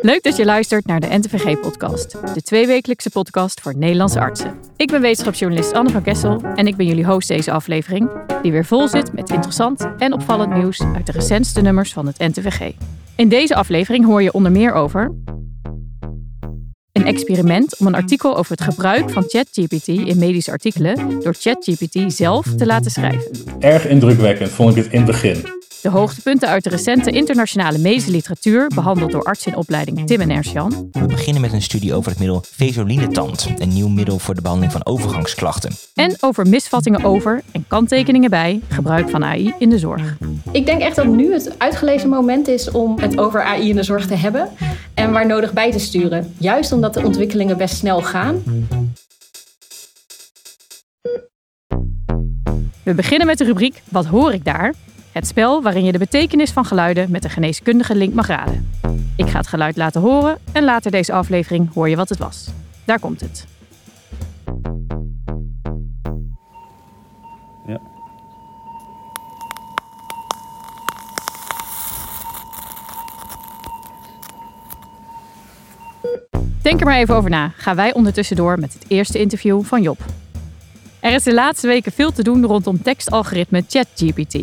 Leuk dat je luistert naar de NTVG-podcast, de tweewekelijkse podcast voor Nederlandse artsen. Ik ben wetenschapsjournalist Anne van Kessel en ik ben jullie host deze aflevering, die weer vol zit met interessant en opvallend nieuws uit de recentste nummers van het NTVG. In deze aflevering hoor je onder meer over een experiment om een artikel over het gebruik van ChatGPT in medische artikelen door ChatGPT zelf te laten schrijven. Erg indrukwekkend vond ik het in het begin. De hoogtepunten uit de recente internationale medische literatuur, behandeld door arts in opleiding Tim en Ernst-Jan. We beginnen met een studie over het middel Vesolinetand, een nieuw middel voor de behandeling van overgangsklachten. En over misvattingen over en kanttekeningen bij gebruik van AI in de zorg. Ik denk echt dat nu het uitgelezen moment is om het over AI in de zorg te hebben en waar nodig bij te sturen. Juist omdat de ontwikkelingen best snel gaan. We beginnen met de rubriek Wat hoor ik daar? Het spel waarin je de betekenis van geluiden met een geneeskundige link mag raden. Ik ga het geluid laten horen en later deze aflevering hoor je wat het was. Daar komt het. Ja. Denk er maar even over na. Gaan wij ondertussen door met het eerste interview van Job. Er is de laatste weken veel te doen rondom tekstalgoritme ChatGPT.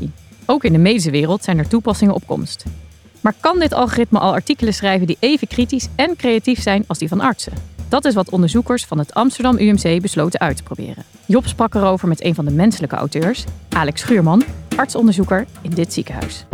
Ook in de medische wereld zijn er toepassingen op komst. Maar kan dit algoritme al artikelen schrijven die even kritisch en creatief zijn als die van artsen? Dat is wat onderzoekers van het Amsterdam UMC besloten uit te proberen. Job sprak erover met een van de menselijke auteurs, Alex Schuurman, artsonderzoeker in dit ziekenhuis.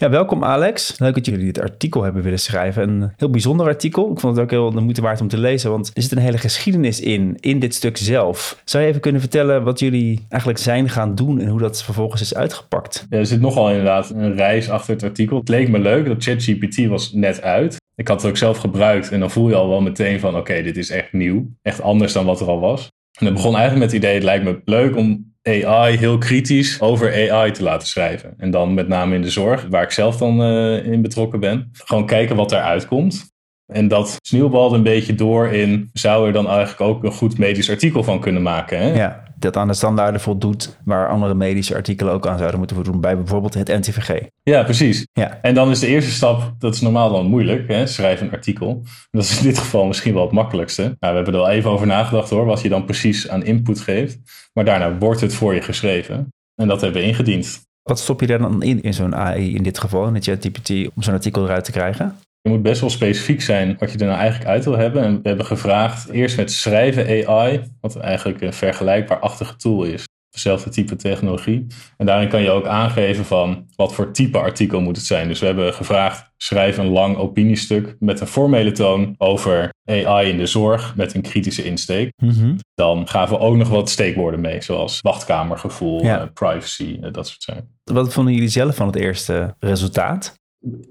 Ja, welkom Alex. Leuk dat jullie dit artikel hebben willen schrijven. Een heel bijzonder artikel. Ik vond het ook heel de moeite waard om te lezen, want er zit een hele geschiedenis in, in dit stuk zelf. Zou je even kunnen vertellen wat jullie eigenlijk zijn gaan doen en hoe dat vervolgens is uitgepakt? Ja, er zit nogal inderdaad een reis achter het artikel. Het leek me leuk dat ChatGPT was net uit. Ik had het ook zelf gebruikt en dan voel je al wel meteen van oké, dit is echt nieuw. Echt anders dan wat er al was. En dat begon eigenlijk met het idee, het lijkt me leuk om AI heel kritisch over AI te laten schrijven. En dan met name in de zorg, waar ik zelf dan uh, in betrokken ben. Gewoon kijken wat eruit komt. En dat sneeuwbalde een beetje door in, zou er dan eigenlijk ook een goed medisch artikel van kunnen maken? Hè? Ja, dat aan de standaarden voldoet waar andere medische artikelen ook aan zouden moeten voldoen, bij bijvoorbeeld het NTVG. Ja, precies. Ja. En dan is de eerste stap, dat is normaal dan moeilijk, hè? schrijf een artikel. Dat is in dit geval misschien wel het makkelijkste. Nou, we hebben er wel even over nagedacht hoor, wat je dan precies aan input geeft. Maar daarna wordt het voor je geschreven. En dat hebben we ingediend. Wat stop je daar dan in, in zo'n AI, in dit geval, in het ChatGPT, om zo'n artikel eruit te krijgen? Je moet best wel specifiek zijn wat je er nou eigenlijk uit wil hebben. En we hebben gevraagd eerst met schrijven AI, wat eigenlijk een vergelijkbaar-achtige tool is. Dezelfde type technologie. En daarin kan je ook aangeven van wat voor type artikel moet het zijn. Dus we hebben gevraagd, schrijf een lang opiniestuk met een formele toon over AI in de zorg met een kritische insteek. Dan gaven we ook nog wat steekwoorden mee, zoals wachtkamergevoel, Ja. eh, privacy, eh, dat soort zaken. Wat vonden jullie zelf van het eerste resultaat?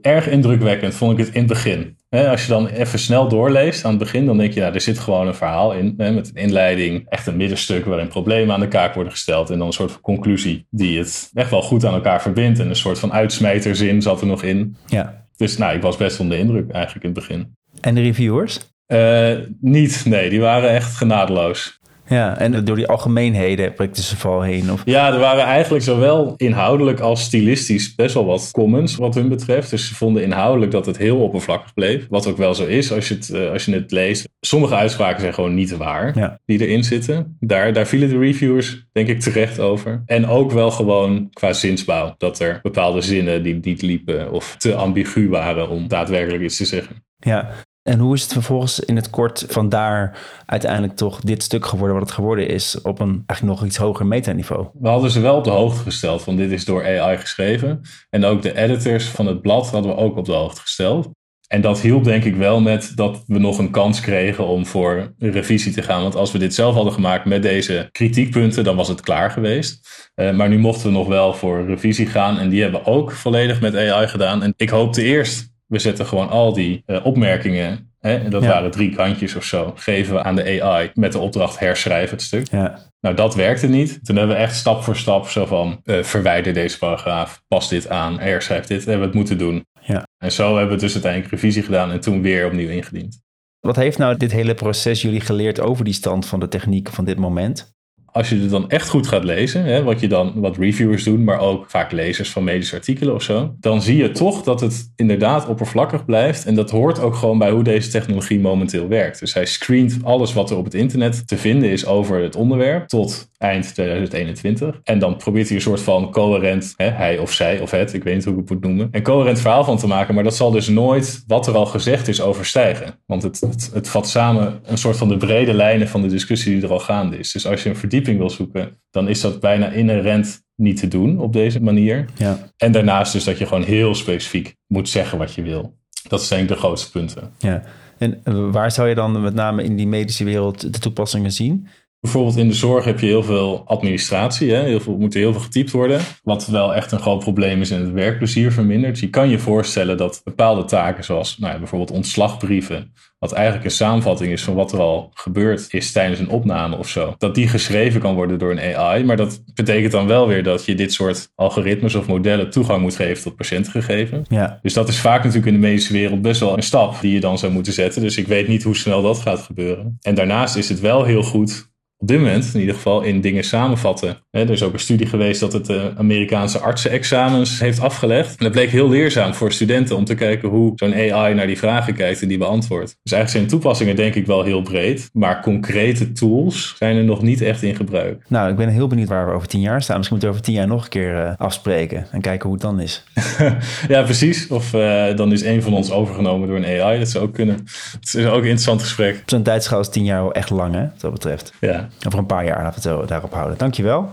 Erg indrukwekkend vond ik het in het begin. Als je dan even snel doorleest aan het begin, dan denk je, ja, er zit gewoon een verhaal in. Met een inleiding, echt een middenstuk waarin problemen aan de kaak worden gesteld. En dan een soort van conclusie die het echt wel goed aan elkaar verbindt. En een soort van uitsmijterzin zat er nog in. Ja. Dus nou, ik was best onder de indruk eigenlijk in het begin. En de reviewers? Eh, niet, nee, die waren echt genadeloos. Ja, en door die algemeenheden breekt de val heen. Of... Ja, er waren eigenlijk zowel inhoudelijk als stilistisch best wel wat comments wat hun betreft. Dus ze vonden inhoudelijk dat het heel oppervlakkig bleef. Wat ook wel zo is als je het, eh, als je het leest. Sommige uitspraken zijn gewoon niet waar Ja. die erin zitten. Daar, daar vielen de reviewers denk ik terecht over. En ook wel gewoon qua zinsbouw. Dat er bepaalde zinnen die niet liepen of te ambigu waren om daadwerkelijk iets te zeggen. Ja. En hoe is het vervolgens in het kort vandaar uiteindelijk toch dit stuk geworden wat het geworden is op een eigenlijk nog iets hoger metaniveau? We hadden ze wel op de hoogte gesteld van dit is door AI geschreven. En ook de editors van het blad hadden we ook op de hoogte gesteld. En dat hielp denk ik wel met dat we nog een kans kregen om voor revisie te gaan. Want als we dit zelf hadden gemaakt met deze kritiekpunten, dan was het klaar geweest. Eh, maar nu mochten we nog wel voor revisie gaan. En die hebben we ook volledig met AI gedaan. En ik hoopte eerst, we zetten gewoon al die eh, opmerkingen, hè, dat Ja. waren drie kantjes of zo, geven we aan de AI met de opdracht herschrijf het stuk. Ja. Nou, dat werkte niet. Toen hebben we echt stap voor stap zo van, eh, verwijder deze paragraaf, pas dit aan, herschrijf dit, hebben we het moeten doen. Ja. En zo hebben we dus uiteindelijk revisie gedaan en toen weer opnieuw ingediend. Wat heeft nou dit hele proces jullie geleerd over die stand van de techniek van dit moment? Als je het dan echt goed gaat lezen, hè, wat, je dan, wat reviewers doen, maar ook vaak lezers van medische artikelen of zo, dan zie je toch dat het inderdaad oppervlakkig blijft. En dat hoort ook gewoon bij hoe deze technologie momenteel werkt. Dus hij screent alles wat er op het internet te vinden is over het onderwerp tot eind 2021. En dan probeert hij een soort van coherent, hè, hij of zij of het, ik weet niet hoe ik het moet noemen, een coherent verhaal van te maken. Maar dat zal dus nooit wat er al gezegd is overstijgen. Want het, het, het vat samen een soort van de brede lijnen van de discussie die er al gaande is. Dus als je een verdieping wil zoeken, dan is dat bijna inherent niet te doen op deze manier. Ja. En daarnaast dus dat je gewoon heel specifiek moet zeggen wat je wil. Dat zijn de grootste punten. ja. En eh, waar zou je dan met name in die medische wereld de toepassingen zien? Bijvoorbeeld in de zorg heb je heel veel administratie. Hè? Heel veel, moet heel veel getypt worden. Wat wel echt een groot probleem is en het werkplezier vermindert. Dus je kan je voorstellen dat bepaalde taken zoals nou ja, bijvoorbeeld ontslagbrieven. Wat eigenlijk een samenvatting is van wat er al gebeurd is tijdens een opname of zo. Dat die geschreven kan worden door een AI. Maar dat betekent dan wel weer dat je dit soort algoritmes of modellen toegang moet geven tot patiëntengegevens. Ja. Dus dat is vaak natuurlijk in de medische wereld best wel een stap die je dan zou moeten zetten. Dus ik weet niet hoe snel dat gaat gebeuren. En daarnaast is het wel heel goed op dit moment in ieder geval in dingen samenvatten. Er is ook een studie geweest dat het de Amerikaanse artsenexamens heeft afgelegd. En dat bleek heel leerzaam voor studenten om te kijken hoe zo'n AI naar die vragen kijkt en die beantwoordt. Dus eigenlijk zijn toepassingen denk ik wel heel breed. Maar concrete tools zijn er nog niet echt in gebruik. Nou, ik ben heel benieuwd waar we over tien jaar staan. Misschien moeten we over tien jaar nog een keer eh, afspreken en kijken hoe het dan is. ja, precies. Of eh, dan is een van ons overgenomen door een AI. Dat zou ook kunnen. Het is ook een interessant gesprek. Zo'n tijdschaal is tien jaar wel echt lang, hè, wat dat betreft. Ja. Over een paar jaar laten we het daarop houden. Dankjewel.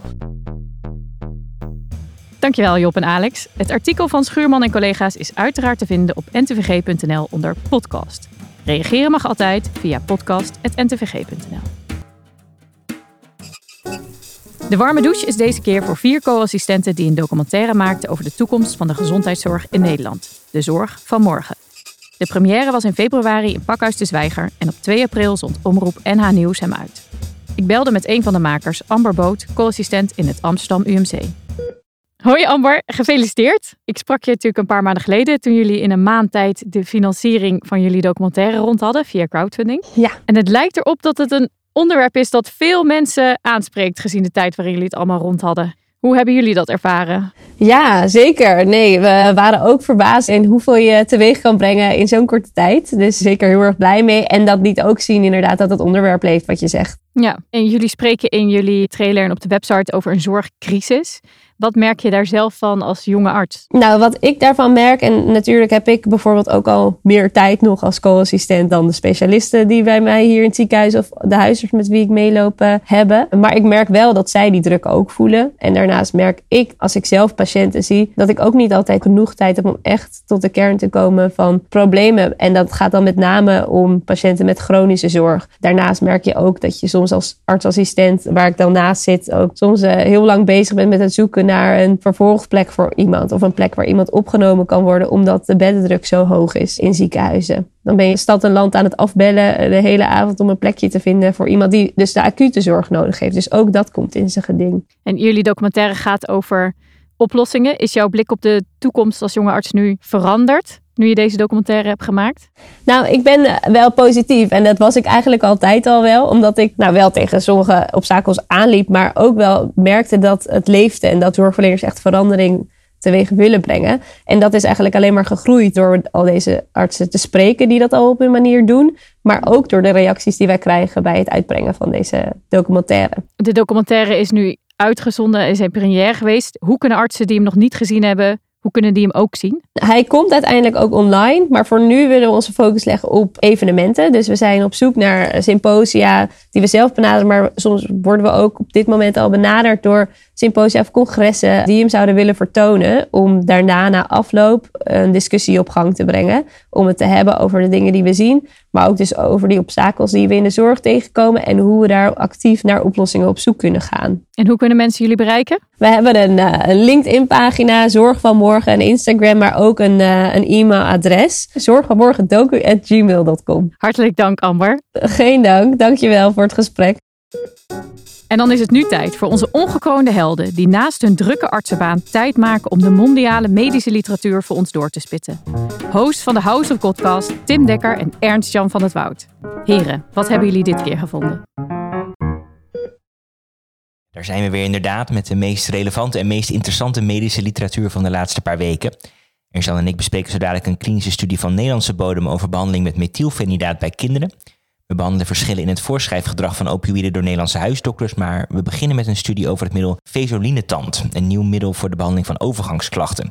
Dankjewel Job en Alex. Het artikel van Schuurman en collega's is uiteraard te vinden op ntvg.nl onder podcast. Reageren mag altijd via podcast.ntvg.nl. De warme douche is deze keer voor vier co-assistenten die een documentaire maakten over de toekomst van de gezondheidszorg in Nederland. De zorg van morgen. De première was in februari in Pakhuis de Zwijger en op 2 april zond Omroep NH Nieuws hem uit. Ik belde met een van de makers, Amber Boot, co-assistent in het Amsterdam UMC. Hoi Amber, gefeliciteerd. Ik sprak je natuurlijk een paar maanden geleden toen jullie in een maand tijd de financiering van jullie documentaire rond hadden via crowdfunding. Ja. En het lijkt erop dat het een onderwerp is dat veel mensen aanspreekt gezien de tijd waarin jullie het allemaal rond hadden. Hoe hebben jullie dat ervaren? Ja, zeker. Nee, we waren ook verbaasd in hoeveel je teweeg kan brengen in zo'n korte tijd. Dus zeker heel erg blij mee. En dat niet ook zien inderdaad dat het onderwerp leeft wat je zegt. Ja, en jullie spreken in jullie trailer en op de website over een zorgcrisis. Wat merk je daar zelf van als jonge arts? Nou, wat ik daarvan merk, en natuurlijk heb ik bijvoorbeeld ook al meer tijd nog als co-assistent dan de specialisten die bij mij hier in het ziekenhuis of de huisarts met wie ik meeloop eh, hebben. Maar ik merk wel dat zij die druk ook voelen. En daarnaast merk ik, als ik zelf patiënten zie, dat ik ook niet altijd genoeg tijd heb om echt tot de kern te komen van problemen. En dat gaat dan met name om patiënten met chronische zorg. Daarnaast merk je ook dat je soms als artsassistent, waar ik dan naast zit, ook soms eh, heel lang bezig bent met het zoeken naar een vervolgplek voor iemand. Of een plek waar iemand opgenomen kan worden, omdat de beddendruk zo hoog is in ziekenhuizen. Dan ben je stad en land aan het afbellen eh, de hele avond om een plekje te vinden voor iemand die dus de acute zorg nodig heeft. Dus ook dat komt in zijn geding. En jullie documentaire gaat over oplossingen. Is jouw blik op de toekomst als jonge arts nu veranderd? Nu je deze documentaire hebt gemaakt? Nou, ik ben eh, wel positief. En dat was ik eigenlijk altijd al wel. Omdat ik nou wel tegen sommige obstakels aanliep. Maar ook wel merkte dat het leefde. En dat zorgverleners echt verandering teweeg willen brengen. En dat is eigenlijk alleen maar gegroeid door al deze artsen te spreken. Die dat al op hun manier doen. Maar ook door de reacties die wij krijgen bij het uitbrengen van deze documentaire. De documentaire is nu uitgezonden, is een première geweest. Hoe kunnen artsen die hem nog niet gezien hebben, hoe kunnen die hem ook zien? Hij komt uiteindelijk ook online, maar voor nu willen we onze focus leggen op evenementen. Dus we zijn op zoek naar symposia die we zelf benaderen, maar soms worden we ook op dit moment al benaderd door symposia of congressen die hem zouden willen vertonen. Om daarna na afloop een discussie op gang te brengen. Om het te hebben over de dingen die we zien, maar ook dus over die obstakels die we in de zorg tegenkomen en hoe we daar actief naar oplossingen op zoek kunnen gaan. En hoe kunnen mensen jullie bereiken? We hebben een, uh, een LinkedIn-pagina, Zorg van Morgen, een Instagram, maar ook een, uh, een e-mailadres. Zorgvanmorgendoku.gmail.com. Hartelijk dank, Amber. Geen dank, dankjewel voor het gesprek. En dan is het nu tijd voor onze ongekroonde helden, die naast hun drukke artsenbaan tijd maken om de mondiale medische literatuur voor ons door te spitten. Host van de House of Podcast, Tim Dekker en Ernst-Jan van het Woud. Heren, wat hebben jullie dit keer gevonden? Daar zijn we weer inderdaad met de meest relevante en meest interessante medische literatuur van de laatste paar weken. Erzan en ik bespreken zo dadelijk een klinische studie van Nederlandse bodem over behandeling met methylfenidaat bij kinderen. We behandelen verschillen in het voorschrijfgedrag van opioïden door Nederlandse huisdokters, maar we beginnen met een studie over het middel Vesolinetant, een nieuw middel voor de behandeling van overgangsklachten.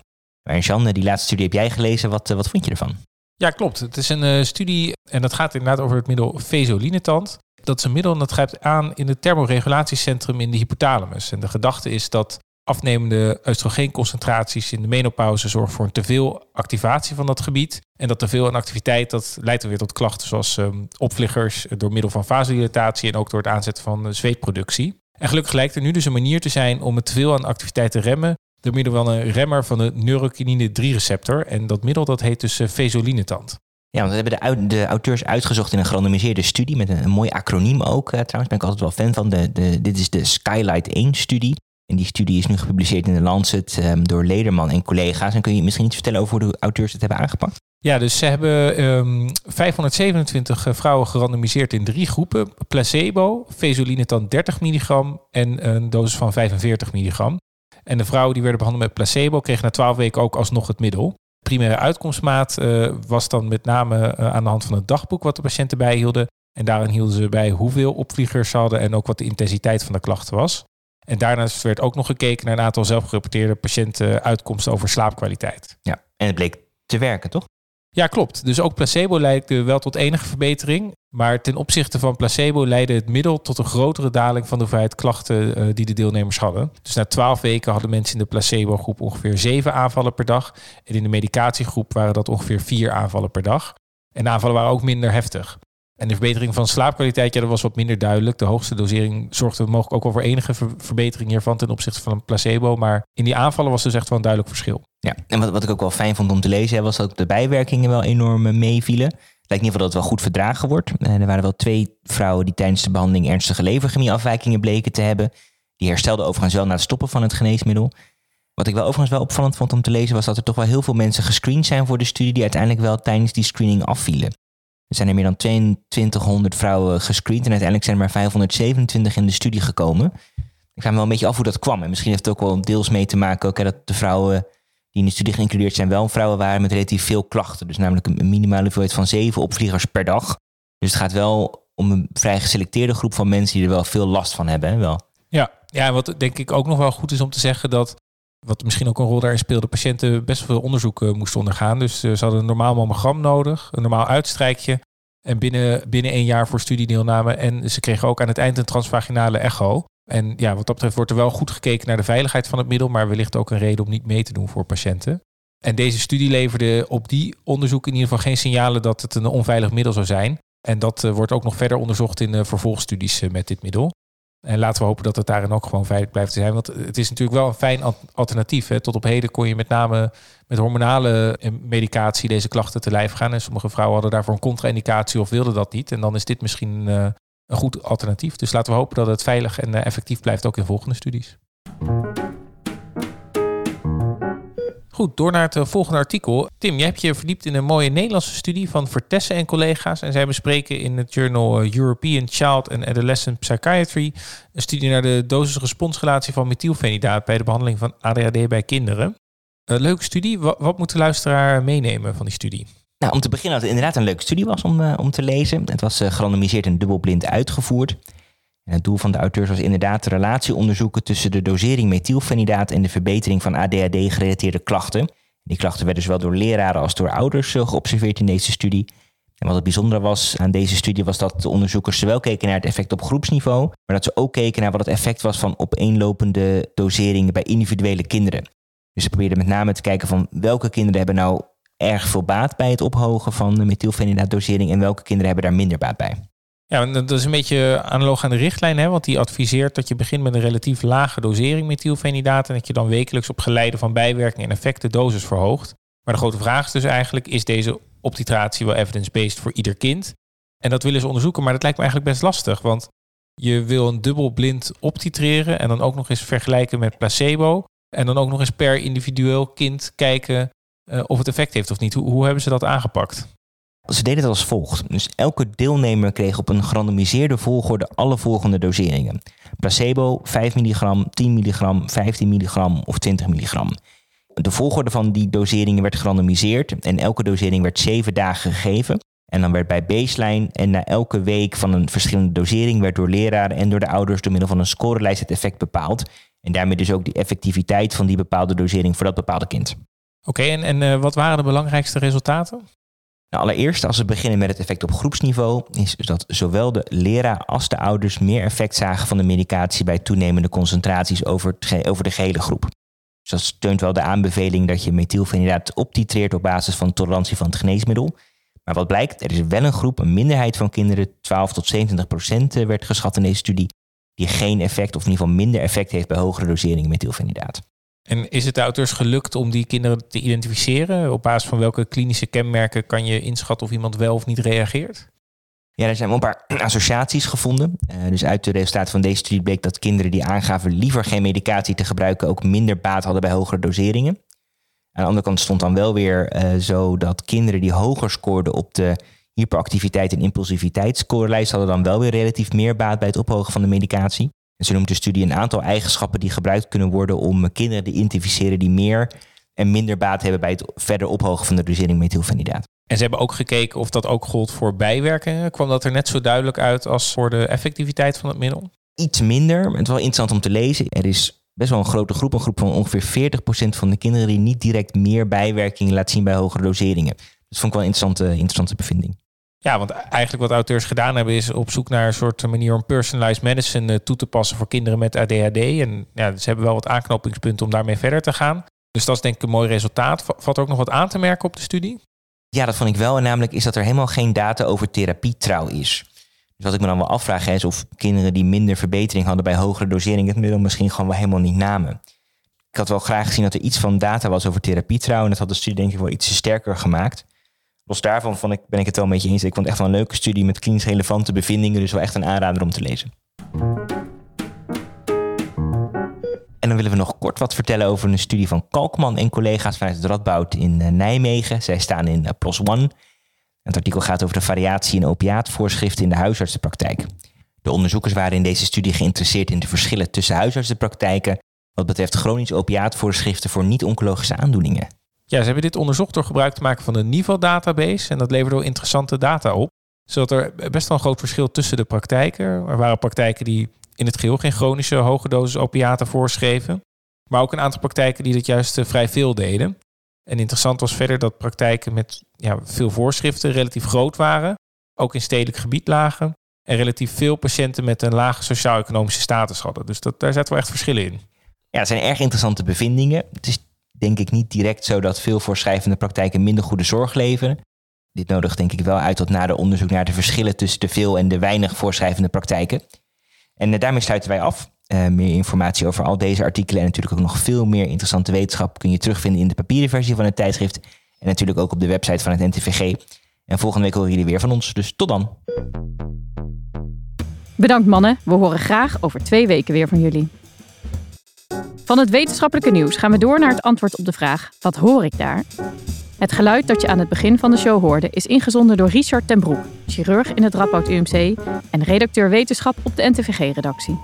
Jean, die laatste studie heb jij gelezen, wat, wat vond je ervan? Ja, klopt. Het is een uh, studie en dat gaat inderdaad over het middel Vesolinetant. Dat is een middel dat grijpt aan in het thermoregulatiecentrum in de hypothalamus. En de gedachte is dat afnemende oestrogeenconcentraties in de menopauze zorgen voor een teveel activatie van dat gebied. En dat teveel aan activiteit, dat leidt weer tot klachten zoals um, opvliegers door middel van vasodilatatie en ook door het aanzetten van uh, zweetproductie. En gelukkig lijkt er nu dus een manier te zijn om het teveel aan activiteit te remmen door middel van een remmer van de neurokinine 3-receptor. En dat middel dat heet dus vesolinetant. Ja, want we hebben de, auteurs uitgezocht in een gerandomiseerde studie met een, mooi acroniem ook. Uh, trouwens ben ik altijd wel fan van. De, de, dit is de Skylight 1-studie. En die studie is nu gepubliceerd in de Lancet um, door Lederman en collega's. En kun je misschien iets vertellen over hoe de auteurs het hebben aangepakt? Ja, dus ze hebben um, 527 vrouwen gerandomiseerd in drie groepen. Placebo, vesolinetant 30 milligram en een dosis van 45 milligram. En de vrouwen die werden behandeld met placebo kregen na 12 weken ook alsnog het middel. Primaire uitkomstmaat uh, was dan met name uh, aan de hand van het dagboek wat de patiënten bijhielden. En daarin hielden ze bij hoeveel opvliegers ze hadden en ook wat de intensiteit van de klachten was. En daarnaast werd ook nog gekeken naar een aantal zelfgerapporteerde patiëntenuitkomsten over slaapkwaliteit. Ja, en het bleek te werken, toch? Ja, klopt. Dus ook placebo leidde wel tot enige verbetering. Maar ten opzichte van placebo leidde het middel tot een grotere daling van de hoeveelheid klachten uh, die de deelnemers hadden. Dus na twaalf weken hadden mensen in de placebo-groep ongeveer zeven aanvallen per dag. En in de medicatiegroep waren dat ongeveer vier aanvallen per dag. En de aanvallen waren ook minder heftig. En de verbetering van slaapkwaliteit, ja, dat was wat minder duidelijk. De hoogste dosering zorgde mogelijk ook wel voor enige ver verbetering hiervan ten opzichte van een placebo. Maar in die aanvallen was dus echt wel een duidelijk verschil. Ja, en wat, wat ik ook wel fijn vond om te lezen, was dat de bijwerkingen wel enorm meevielen. Het lijkt in ieder geval dat het wel goed verdragen wordt. En er waren wel twee vrouwen die tijdens de behandeling ernstige leverchemieafwijkingen bleken te hebben. Die herstelden overigens wel na het stoppen van het geneesmiddel. Wat ik wel overigens wel opvallend vond om te lezen, was dat er toch wel heel veel mensen gescreend zijn voor de studie die uiteindelijk wel tijdens die screening afvielen. Er zijn er meer dan 2200 vrouwen gescreend en uiteindelijk zijn er maar 527 in de studie gekomen. Ik vraag me wel een beetje af hoe dat kwam. En misschien heeft het ook wel deels mee te maken ook, hè, dat de vrouwen die in de studie geïncludeerd zijn wel vrouwen waren met relatief veel klachten. Dus namelijk een minimale hoeveelheid van zeven opvliegers per dag. Dus het gaat wel om een vrij geselecteerde groep van mensen die er wel veel last van hebben. Hè, wel. Ja, ja, wat denk ik ook nog wel goed is om te zeggen dat wat misschien ook een rol daarin speelde, patiënten best veel onderzoeken moesten ondergaan. Dus uh, ze hadden een normaal mammogram nodig, een normaal uitstrijkje. En binnen, binnen één jaar voor studiedeelname. En ze kregen ook aan het eind een transvaginale echo. En ja, wat dat betreft wordt er wel goed gekeken naar de veiligheid van het middel, maar wellicht ook een reden om niet mee te doen voor patiënten. En deze studie leverde op die onderzoek in ieder geval geen signalen dat het een onveilig middel zou zijn. En dat uh, wordt ook nog verder onderzocht in vervolgstudies met dit middel. En laten we hopen dat het daarin ook gewoon veilig blijft te zijn. Want het is natuurlijk wel een fijn alternatief. Hè. Tot op heden kon je met name met hormonale medicatie deze klachten te lijf gaan. En sommige vrouwen hadden daarvoor een contra-indicatie of wilden dat niet. En dan is dit misschien uh, een goed alternatief. Dus laten we hopen dat het veilig en uh, effectief blijft ook in volgende studies. Goed, door naar het volgende artikel. Tim, jij hebt je verdiept in een mooie Nederlandse studie van Vertessen en collega's. En zij bespreken in het journal European Child and Adolescent Psychiatry een studie naar de dosis-responsrelatie van methylfenidaat bij de behandeling van ADHD bij kinderen. Een leuke studie. Wat, moet de luisteraar meenemen van die studie? Nou, om te beginnen dat het inderdaad een leuke studie was om, uh, om te lezen. Het was gerandomiseerd en dubbelblind uitgevoerd. En het doel van de auteurs was inderdaad de relatie onderzoeken tussen de dosering methylfenidaat en de verbetering van ADHD-gerelateerde klachten. Die klachten werden zowel door leraren als door ouders uh, geobserveerd in deze studie. En wat het bijzondere was aan deze studie was dat de onderzoekers zowel keken naar het effect op groepsniveau, maar dat ze ook keken naar wat het effect was van opeenlopende doseringen bij individuele kinderen. Dus ze probeerden met name te kijken van welke kinderen hebben nou erg veel baat bij het ophogen van de methylfenidaat-dosering en welke kinderen hebben daar minder baat bij. Ja, dat is een beetje analoog aan de richtlijn, hè, want die adviseert dat je begint met een relatief lage dosering methylfenidaat en dat je dan wekelijks op geleide van bijwerkingen en effecten dosis verhoogt. Maar de grote vraag is dus eigenlijk, is deze optitratie wel evidence-based voor ieder kind? En dat willen ze onderzoeken, maar dat lijkt me eigenlijk best lastig, want je wil een dubbelblind optitreren en dan ook nog eens vergelijken met placebo. En dan ook nog eens per individueel kind kijken uh, of het effect heeft of niet. Hoe, hoe hebben ze dat aangepakt? Ze deden het als volgt. Dus elke deelnemer kreeg op een gerandomiseerde volgorde alle volgende doseringen. Placebo 5 milligram, 10 milligram, 15 milligram of 20 milligram. De volgorde van die doseringen werd gerandomiseerd en elke dosering werd 7 dagen gegeven. En dan werd bij baseline en na elke week van een verschillende dosering werd door leraren en door de ouders door middel van een scorelijst het effect bepaald. En daarmee dus ook de effectiviteit van die bepaalde dosering voor dat bepaalde kind. Oké, en, en uh, wat waren de belangrijkste resultaten? Nou, allereerst, als we beginnen met het effect op groepsniveau, is dat zowel de leraar als de ouders meer effect zagen van de medicatie bij toenemende concentraties over, over de gehele groep. Dus dat steunt wel de aanbeveling dat je methylfenidaat optitreert op basis van tolerantie van het geneesmiddel. Maar wat blijkt, er is wel een groep, een minderheid van kinderen, 12 tot 27 procent eh, werd geschat in deze studie, die geen effect of in ieder geval minder effect heeft bij hogere doseringen methylfenidaat. En is het de auteurs gelukt om die kinderen te identificeren? Op basis van welke klinische kenmerken kan je inschatten of iemand wel of niet reageert? Ja, er zijn wel een paar associaties gevonden. Uh, dus uit de resultaten van deze studie bleek dat kinderen die aangaven liever geen medicatie te gebruiken ook minder baat hadden bij hogere doseringen. Aan de andere kant stond dan wel weer uh, zo dat kinderen die hoger scoorden op de hyperactiviteit en impulsiviteitsscorelijst hadden dan wel weer relatief meer baat bij het ophogen van de medicatie. En ze noemt de studie een aantal eigenschappen die gebruikt kunnen worden om kinderen te identificeren die meer en minder baat hebben bij het verder ophogen van de dosering methylfenidaat. En ze hebben ook gekeken of dat ook gold voor bijwerkingen. Kwam dat er net zo duidelijk uit als voor de effectiviteit van het middel? Iets minder, maar het is wel interessant om te lezen. Er is best wel een grote groep, een groep van ongeveer 40% van de kinderen die niet direct meer bijwerkingen laat zien bij hogere doseringen. Dat vond ik wel een interessante, interessante bevinding. Ja, want eigenlijk wat auteurs gedaan hebben is op zoek naar een soort manier om personalized medicine eh, toe te passen voor kinderen met ADHD. En ja, ze hebben wel wat aanknopingspunten om daarmee verder te gaan. Dus dat is denk ik een mooi resultaat. Valt er ook nog wat aan te merken op de studie? Ja, dat vond ik wel. En namelijk is dat er helemaal geen data over therapietrouw is. Dus wat ik me dan wel afvraag is of kinderen die minder verbetering hadden bij hogere dosering het middel misschien gewoon wel helemaal niet namen. Ik had wel graag gezien dat er iets van data was over therapietrouw. En dat had de studie denk ik wel iets sterker gemaakt. Los daarvan vond ik, ben ik het wel een beetje eens. Ik vond het echt wel een leuke studie met klinisch relevante bevindingen. Dus wel echt een aanrader om te lezen. En dan willen we nog kort wat vertellen over een studie van Kalkman en collega's vanuit het Radboud in eh, Nijmegen. Zij staan in eh, PLOS ONE. Het artikel gaat over de variatie in opiaatvoorschriften in de huisartsenpraktijk. De onderzoekers waren in deze studie geïnteresseerd in de verschillen tussen huisartsenpraktijken wat betreft chronisch opiaatvoorschriften voor niet-oncologische aandoeningen. Ja, ze hebben dit onderzocht door gebruik te maken van een NIVO-database. En dat leverde wel interessante data op. Zodat er best wel een groot verschil tussen de praktijken. Er waren praktijken die in het geheel geen chronische hoge dosis opiaten voorschreven. Maar ook een aantal praktijken die dat juist eh, vrij veel deden. En interessant was verder dat praktijken met ja, veel voorschriften relatief groot waren. Ook in stedelijk gebied lagen. En relatief veel patiënten met een lage sociaal-economische status hadden. Dus dat, daar zaten wel echt verschillen in. Ja, het zijn erg interessante bevindingen. Het is denk ik niet direct zo dat veel voorschrijvende praktijken minder goede zorg leveren. Dit nodigt denk ik wel uit tot nader onderzoek naar de verschillen tussen de veel en de weinig voorschrijvende praktijken. En eh, daarmee sluiten wij af. Uh, meer informatie over al deze artikelen en natuurlijk ook nog veel meer interessante wetenschap kun je terugvinden in de papieren versie van het tijdschrift. En natuurlijk ook op de website van het NTVG. En volgende week horen jullie weer van ons, dus tot dan. Bedankt mannen, we horen graag over twee weken weer van jullie. Van het wetenschappelijke nieuws gaan we door naar het antwoord op de vraag: wat hoor ik daar? Het geluid dat je aan het begin van de show hoorde is ingezonden door Richard ten Broek, chirurg in het Radboud UMC en redacteur wetenschap op de NTVG-redactie.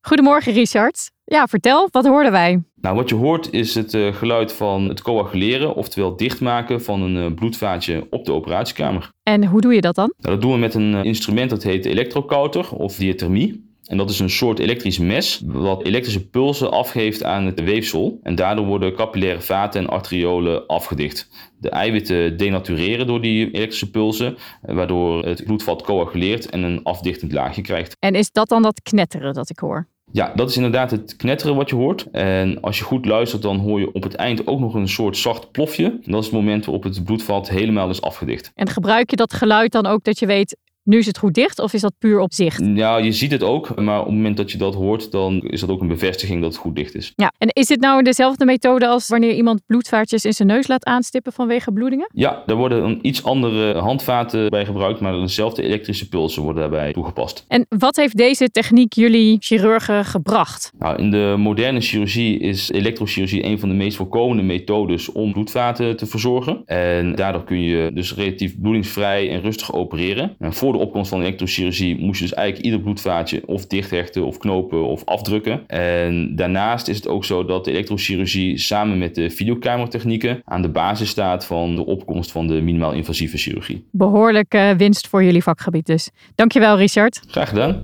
Goedemorgen Richard. Ja, vertel, wat hoorden wij? Nou, wat je hoort is het uh, geluid van het coaguleren, oftewel dichtmaken van een uh, bloedvaatje op de operatiekamer. En hoe doe je dat dan? Nou, dat doen we met een uh, instrument dat heet elektrokouter of diathermie. En dat is een soort elektrisch mes wat elektrische pulsen afgeeft aan het weefsel. En daardoor worden capillaire vaten en arteriolen afgedicht. De eiwitten denatureren door die elektrische pulsen, waardoor het bloedvat coaguleert en een afdichtend laagje krijgt. En is dat dan dat knetteren dat ik hoor? Ja, dat is inderdaad het knetteren wat je hoort. En als je goed luistert, dan hoor je op het eind ook nog een soort zacht plofje. Dat is het moment waarop het bloedvat helemaal is afgedicht. En gebruik je dat geluid dan ook dat je weet nu is het goed dicht of is dat puur op zicht? Ja, je ziet het ook, maar op het moment dat je dat hoort, dan is dat ook een bevestiging dat het goed dicht is. Ja, en is dit nou dezelfde methode als wanneer iemand bloedvaatjes in zijn neus laat aanstippen vanwege bloedingen? Ja, daar worden een iets andere handvaten bij gebruikt, maar dezelfde elektrische pulsen worden daarbij toegepast. En wat heeft deze techniek jullie chirurgen gebracht? Nou, in de moderne chirurgie is elektrochirurgie een van de meest voorkomende methodes om bloedvaten te verzorgen. En daardoor kun je dus relatief bloedingsvrij en rustig opereren. En voor de opkomst van elektrochirurgie moest je dus eigenlijk ieder bloedvaatje of dichthechten of knopen of afdrukken. En daarnaast is het ook zo dat de elektrochirurgie samen met de videokamertechnieken aan de basis staat van de opkomst van de minimaal invasieve chirurgie. Behoorlijke winst voor jullie vakgebied dus. Dankjewel Richard. Graag gedaan.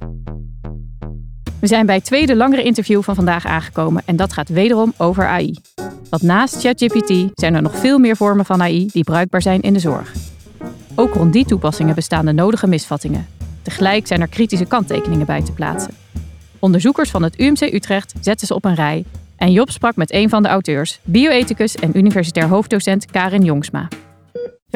We zijn bij het tweede langere interview van vandaag aangekomen en dat gaat wederom over AI. Want naast ChatGPT zijn er nog veel meer vormen van AI die bruikbaar zijn in de zorg. Ook rond die toepassingen bestaan de nodige misvattingen. Tegelijk zijn er kritische kanttekeningen bij te plaatsen. Onderzoekers van het UMC Utrecht zetten ze op een rij en Job sprak met een van de auteurs, bioethicus en universitair hoofddocent Karin Jongsma.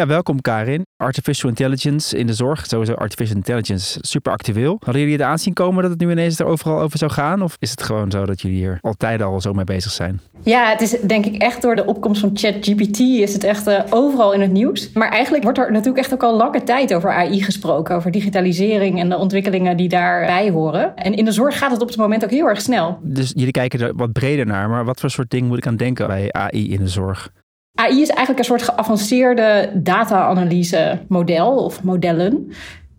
Ja, welkom Karin. Artificial intelligence in de zorg, sowieso artificial intelligence, super actueel. Hadden jullie het aanzien komen dat het nu ineens er overal over zou gaan? Of is het gewoon zo dat jullie hier altijd al zo mee bezig zijn? Ja, het is denk ik echt door de opkomst van ChatGPT is het echt uh, overal in het nieuws. Maar eigenlijk wordt er natuurlijk echt ook al lange tijd over AI gesproken, over digitalisering en de ontwikkelingen die daarbij horen. En in de zorg gaat het op het moment ook heel erg snel. Dus jullie kijken er wat breder naar, maar wat voor soort ding moet ik aan denken bij AI in de zorg? AI is eigenlijk een soort geavanceerde data-analyse model of modellen.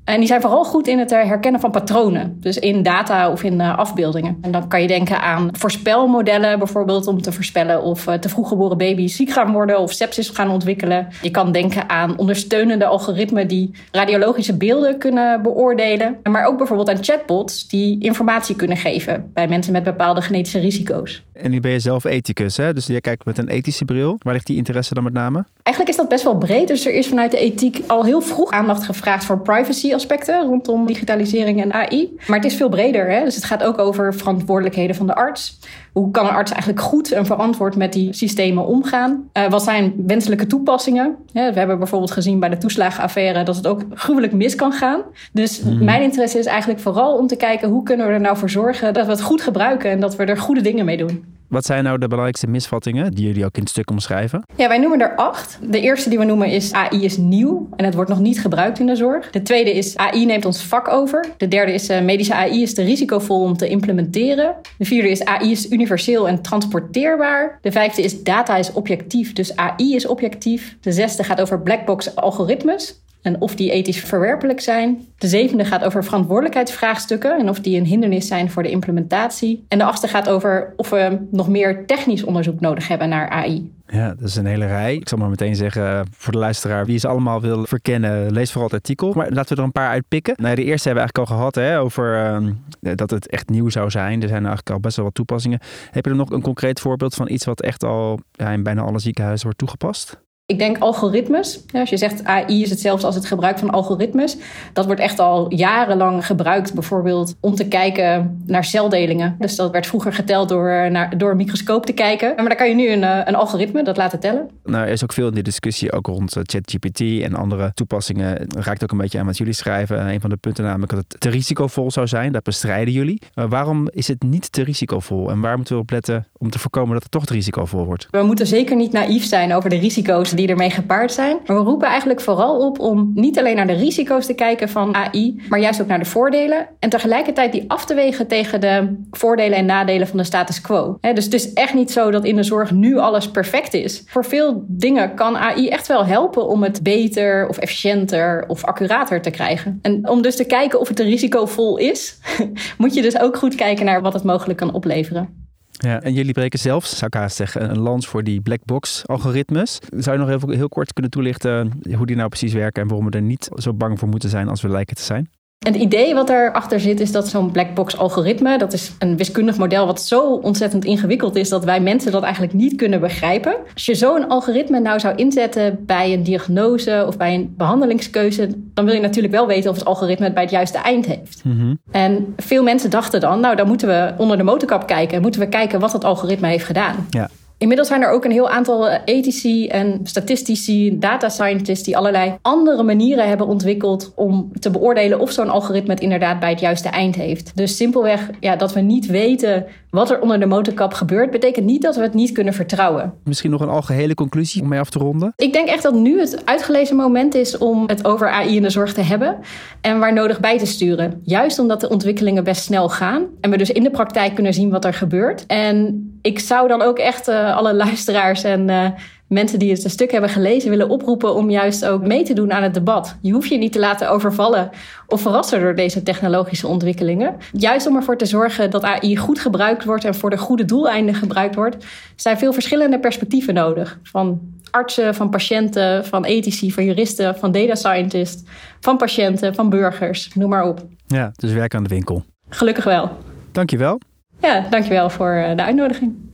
En die zijn vooral goed in het herkennen van patronen. Dus in data of in afbeeldingen. En dan kan je denken aan voorspelmodellen, bijvoorbeeld om te voorspellen of te vroeg geboren baby's ziek gaan worden of sepsis gaan ontwikkelen. Je kan denken aan ondersteunende algoritmen die radiologische beelden kunnen beoordelen. Maar ook bijvoorbeeld aan chatbots die informatie kunnen geven bij mensen met bepaalde genetische risico's. En nu ben je zelf ethicus, hè? dus jij kijkt met een ethische bril. Waar ligt die interesse dan met name? Eigenlijk is dat best wel breed. Dus er is vanuit de ethiek al heel vroeg aandacht gevraagd voor privacy aspecten rondom digitalisering en AI. Maar het is veel breder. Hè? Dus het gaat ook over verantwoordelijkheden van de arts. Hoe kan een arts eigenlijk goed en verantwoord met die systemen omgaan? Uh, wat zijn wenselijke toepassingen? we hebben bijvoorbeeld gezien bij de toeslagenaffaire dat het ook gruwelijk mis kan gaan. Dus mm. mijn interesse is eigenlijk vooral om te kijken hoe kunnen we er nou voor zorgen dat we het goed gebruiken en dat we er goede dingen mee doen. Wat zijn nou de belangrijkste misvattingen die jullie ook in het stuk omschrijven? Ja, wij noemen er acht. De eerste die we noemen is AI is nieuw en het wordt nog niet gebruikt in de zorg. De tweede is AI neemt ons vak over. De derde is uh, medische AI is te risicovol om te implementeren. De vierde is AI is universeel en transporteerbaar. De vijfde is data is objectief, dus AI is objectief. De zesde gaat over blackbox algoritmes en of die ethisch verwerpelijk zijn. De zevende gaat over verantwoordelijkheidsvraagstukken en of die een hindernis zijn voor de implementatie. En de achtste gaat over of we nog meer technisch onderzoek nodig hebben naar AI. Ja, dat is een hele rij. Ik zal maar meteen zeggen voor de luisteraar, wie ze allemaal wil verkennen, lees vooral het artikel. Maar laten we er een paar uitpikken. Nou, de eerste hebben we eigenlijk al gehad hè, over uh, dat het echt nieuw zou zijn. Er zijn eigenlijk al best wel wat toepassingen. Heb je er nog een concreet voorbeeld van iets wat echt al ja, in bijna alle ziekenhuizen wordt toegepast? Ik denk algoritmes. Als je zegt AI is hetzelfde als het gebruik van algoritmes. Dat wordt echt al jarenlang gebruikt, bijvoorbeeld om te kijken naar celdelingen. Dus dat werd vroeger geteld door, naar, door een microscoop te kijken. Maar dan kan je nu een, een algoritme dat laten tellen. Nou, er is ook veel in de discussie, ook rond eh, ChatGPT en andere toepassingen. Het raakt ook een beetje aan wat jullie schrijven. Een van de punten namelijk dat het te risicovol zou zijn. Dat bestrijden jullie. Maar waarom is het niet te risicovol? En waar moeten we op letten om te voorkomen dat het toch te risicovol wordt? We moeten zeker niet naïef zijn over de risico's die ermee gepaard zijn. Maar we roepen eigenlijk vooral op om niet alleen naar de risico's te kijken van AI, maar juist ook naar de voordelen. En tegelijkertijd die af te wegen tegen de voordelen en nadelen van de status quo. dus het is echt niet zo dat in de zorg nu alles perfect is. Voor veel dingen kan AI echt wel helpen om het beter of efficiënter of accurater te krijgen. En om dus te kijken of het een risicovol is, moet je dus ook goed kijken naar wat het mogelijk kan opleveren. Ja, en jullie breken zelfs, zou ik haast zeggen, een lans voor die black box algoritmes. Zou je nog even heel kort kunnen toelichten hoe die nou precies werken en waarom we er niet zo bang voor moeten zijn als we lijken te zijn? En het idee wat erachter zit is dat zo'n blackbox algoritme, dat is een wiskundig model wat zo ontzettend ingewikkeld is dat wij mensen dat eigenlijk niet kunnen begrijpen. Als je zo'n algoritme nou zou inzetten bij een diagnose of bij een behandelingskeuze, dan wil je natuurlijk wel weten of het algoritme het bij het juiste eind heeft. Mhm. En veel mensen dachten dan, nou dan moeten we onder de motorkap kijken, moeten we kijken wat het algoritme heeft gedaan. Ja. Inmiddels zijn er ook een heel aantal eh, ethici en statistici, data scientists die allerlei andere manieren hebben ontwikkeld om te beoordelen of zo'n algoritme inderdaad bij het juiste eind heeft. Dus simpelweg ja, dat we niet weten wat er onder de motorkap gebeurt, betekent niet dat we het niet kunnen vertrouwen. Misschien nog een algehele conclusie om mee af te ronden? Ik denk echt dat nu het uitgelezen moment is om het over AI in de zorg te hebben en waar nodig bij te sturen. Juist omdat de ontwikkelingen best snel gaan en we dus in de praktijk kunnen zien wat er gebeurt. En ik zou dan ook echt uh, alle luisteraars en uh, mensen die het een stuk hebben gelezen willen oproepen om juist ook mee te doen aan het debat. Je hoeft je niet te laten overvallen of verrassen door deze technologische ontwikkelingen. Juist om ervoor te zorgen dat AI goed gebruikt wordt en voor de goede doeleinden gebruikt wordt, zijn veel verschillende perspectieven nodig. Van artsen, van patiënten, van ethici, van juristen, van data scientists, van patiënten, van burgers, noem maar op. Ja, dus werk aan de winkel. Gelukkig wel. Dankjewel. Ja, dankjewel voor eh, de uitnodiging.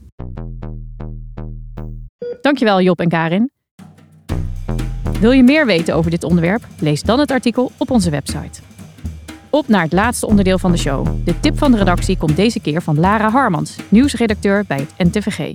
Dankjewel Job en Karin. Wil je meer weten over dit onderwerp? Lees dan het artikel op onze website. Op naar het laatste onderdeel van de show. De tip van de redactie komt deze keer van Lara Harmans, nieuwsredacteur bij het NTVG.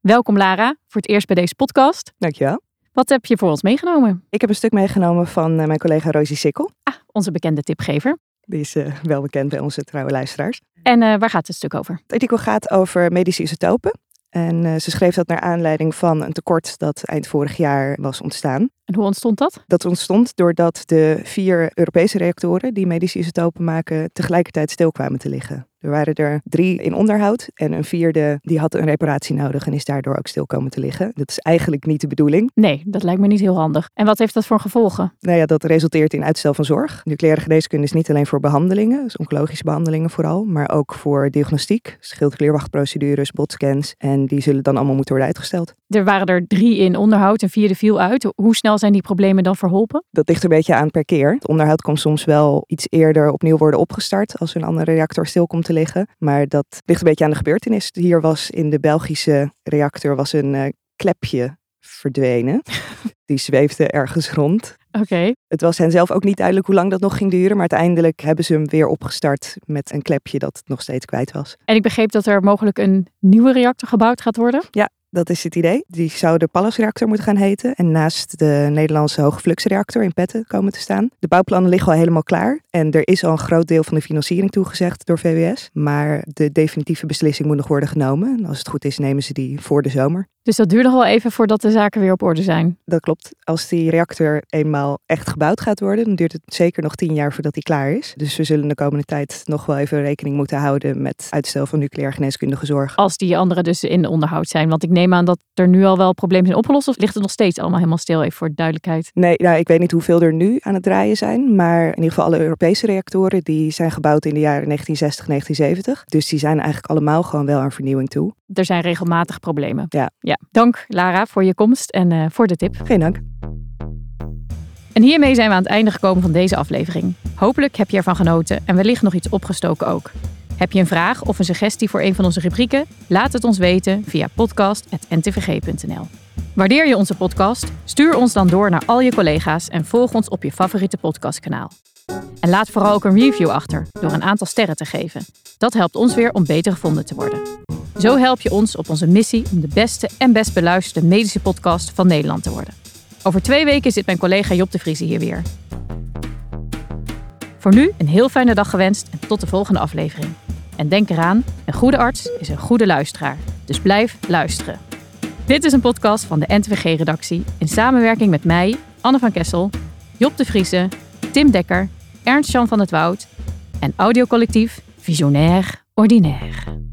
Welkom Lara, voor het eerst bij deze podcast. Dankjewel. Wat heb je voor ons meegenomen? Ik heb een stuk meegenomen van eh, mijn collega Rosie Sikkel. Ah, onze bekende tipgever. Die is uh, wel bekend bij onze trouwe luisteraars. En uh, waar gaat het stuk over? Het artikel gaat over medische isotopen. En uh, ze schreef dat naar aanleiding van een tekort dat eind vorig jaar was ontstaan. En hoe ontstond dat? Dat ontstond doordat de vier Europese reactoren die medische isotopen maken tegelijkertijd stil kwamen te liggen. Er waren er drie in onderhoud en een vierde die had een reparatie nodig en is daardoor ook stil komen te liggen. Dat is eigenlijk niet de bedoeling. Nee, dat lijkt me niet heel handig. En wat heeft dat voor gevolgen? Nou ja, dat resulteert in uitstel van zorg. Nucleaire geneeskunde is niet alleen voor behandelingen, dus oncologische behandelingen vooral, maar ook voor diagnostiek, schildklierwachtprocedures, botscans en die zullen dan allemaal moeten worden uitgesteld. Er waren er drie in onderhoud en vierde viel uit. Hoe snel zijn die problemen dan verholpen? Dat ligt een beetje aan per keer. Het onderhoud kan soms wel iets eerder opnieuw worden opgestart als een andere reactor stil komt te liggen. Maar dat ligt een beetje aan de gebeurtenis. Hier was in de Belgische reactor was een uh, klepje verdwenen. Die zweefde ergens rond. Oké. Okay. Het was hen zelf ook niet duidelijk hoe lang dat nog ging duren. Maar uiteindelijk hebben ze hem weer opgestart met een klepje dat nog steeds kwijt was. En ik begreep dat er mogelijk een nieuwe reactor gebouwd gaat worden. Ja, dat is het idee. Die zou de Pallas-reactor moeten gaan heten. En naast de Nederlandse hoogfluxreactor in Petten komen te staan. De bouwplannen liggen al helemaal klaar. En er is al een groot deel van de financiering toegezegd door VWS. Maar de definitieve beslissing moet nog worden genomen. En als het goed is, nemen ze die voor de zomer. Dus dat duurt nog wel even voordat de zaken weer op orde zijn. Dat klopt. Als die reactor eenmaal echt gebouwd gaat worden, dan duurt het zeker nog tien jaar voordat die klaar is. Dus we zullen de komende tijd nog wel even rekening moeten houden met uitstel van nucleair geneeskundige zorg. Als die andere dus in onderhoud zijn. Want ik neem aan dat er nu al wel problemen zijn opgelost. Of ligt het nog steeds allemaal helemaal stil, even voor de duidelijkheid? Nee, nou, ik weet niet hoeveel er nu aan het draaien zijn. Maar in ieder geval alle Europese reactoren, die zijn gebouwd in de jaren 1960, 1970. Dus die zijn eigenlijk allemaal gewoon wel aan vernieuwing toe. Er zijn regelmatig problemen. Ja. ja. Dank Lara voor je komst en uh, voor de tip. Geen dank. En hiermee zijn we aan het einde gekomen van deze aflevering. Hopelijk heb je ervan genoten en wellicht nog iets opgestoken ook. Heb je een vraag of een suggestie voor een van onze rubrieken? Laat het ons weten via podcast.ntvg.nl. Waardeer je onze podcast? Stuur ons dan door naar al je collega's en volg ons op je favoriete podcastkanaal. En laat vooral ook een review achter door een aantal sterren te geven. Dat helpt ons weer om beter gevonden te worden. Zo help je ons op onze missie om de beste en best beluisterde medische podcast van Nederland te worden. Over twee weken zit mijn collega Job de Vriese hier weer. Voor nu een heel fijne dag gewenst en tot de volgende aflevering. En denk eraan, een goede arts is een goede luisteraar. Dus blijf luisteren. Dit is een podcast van de NTVG-redactie in samenwerking met mij, Anne van Kessel, Job de Vriese, Tim Dekker, Ernst-Jan van het Woud en audiocollectief Visionair Ordinaire.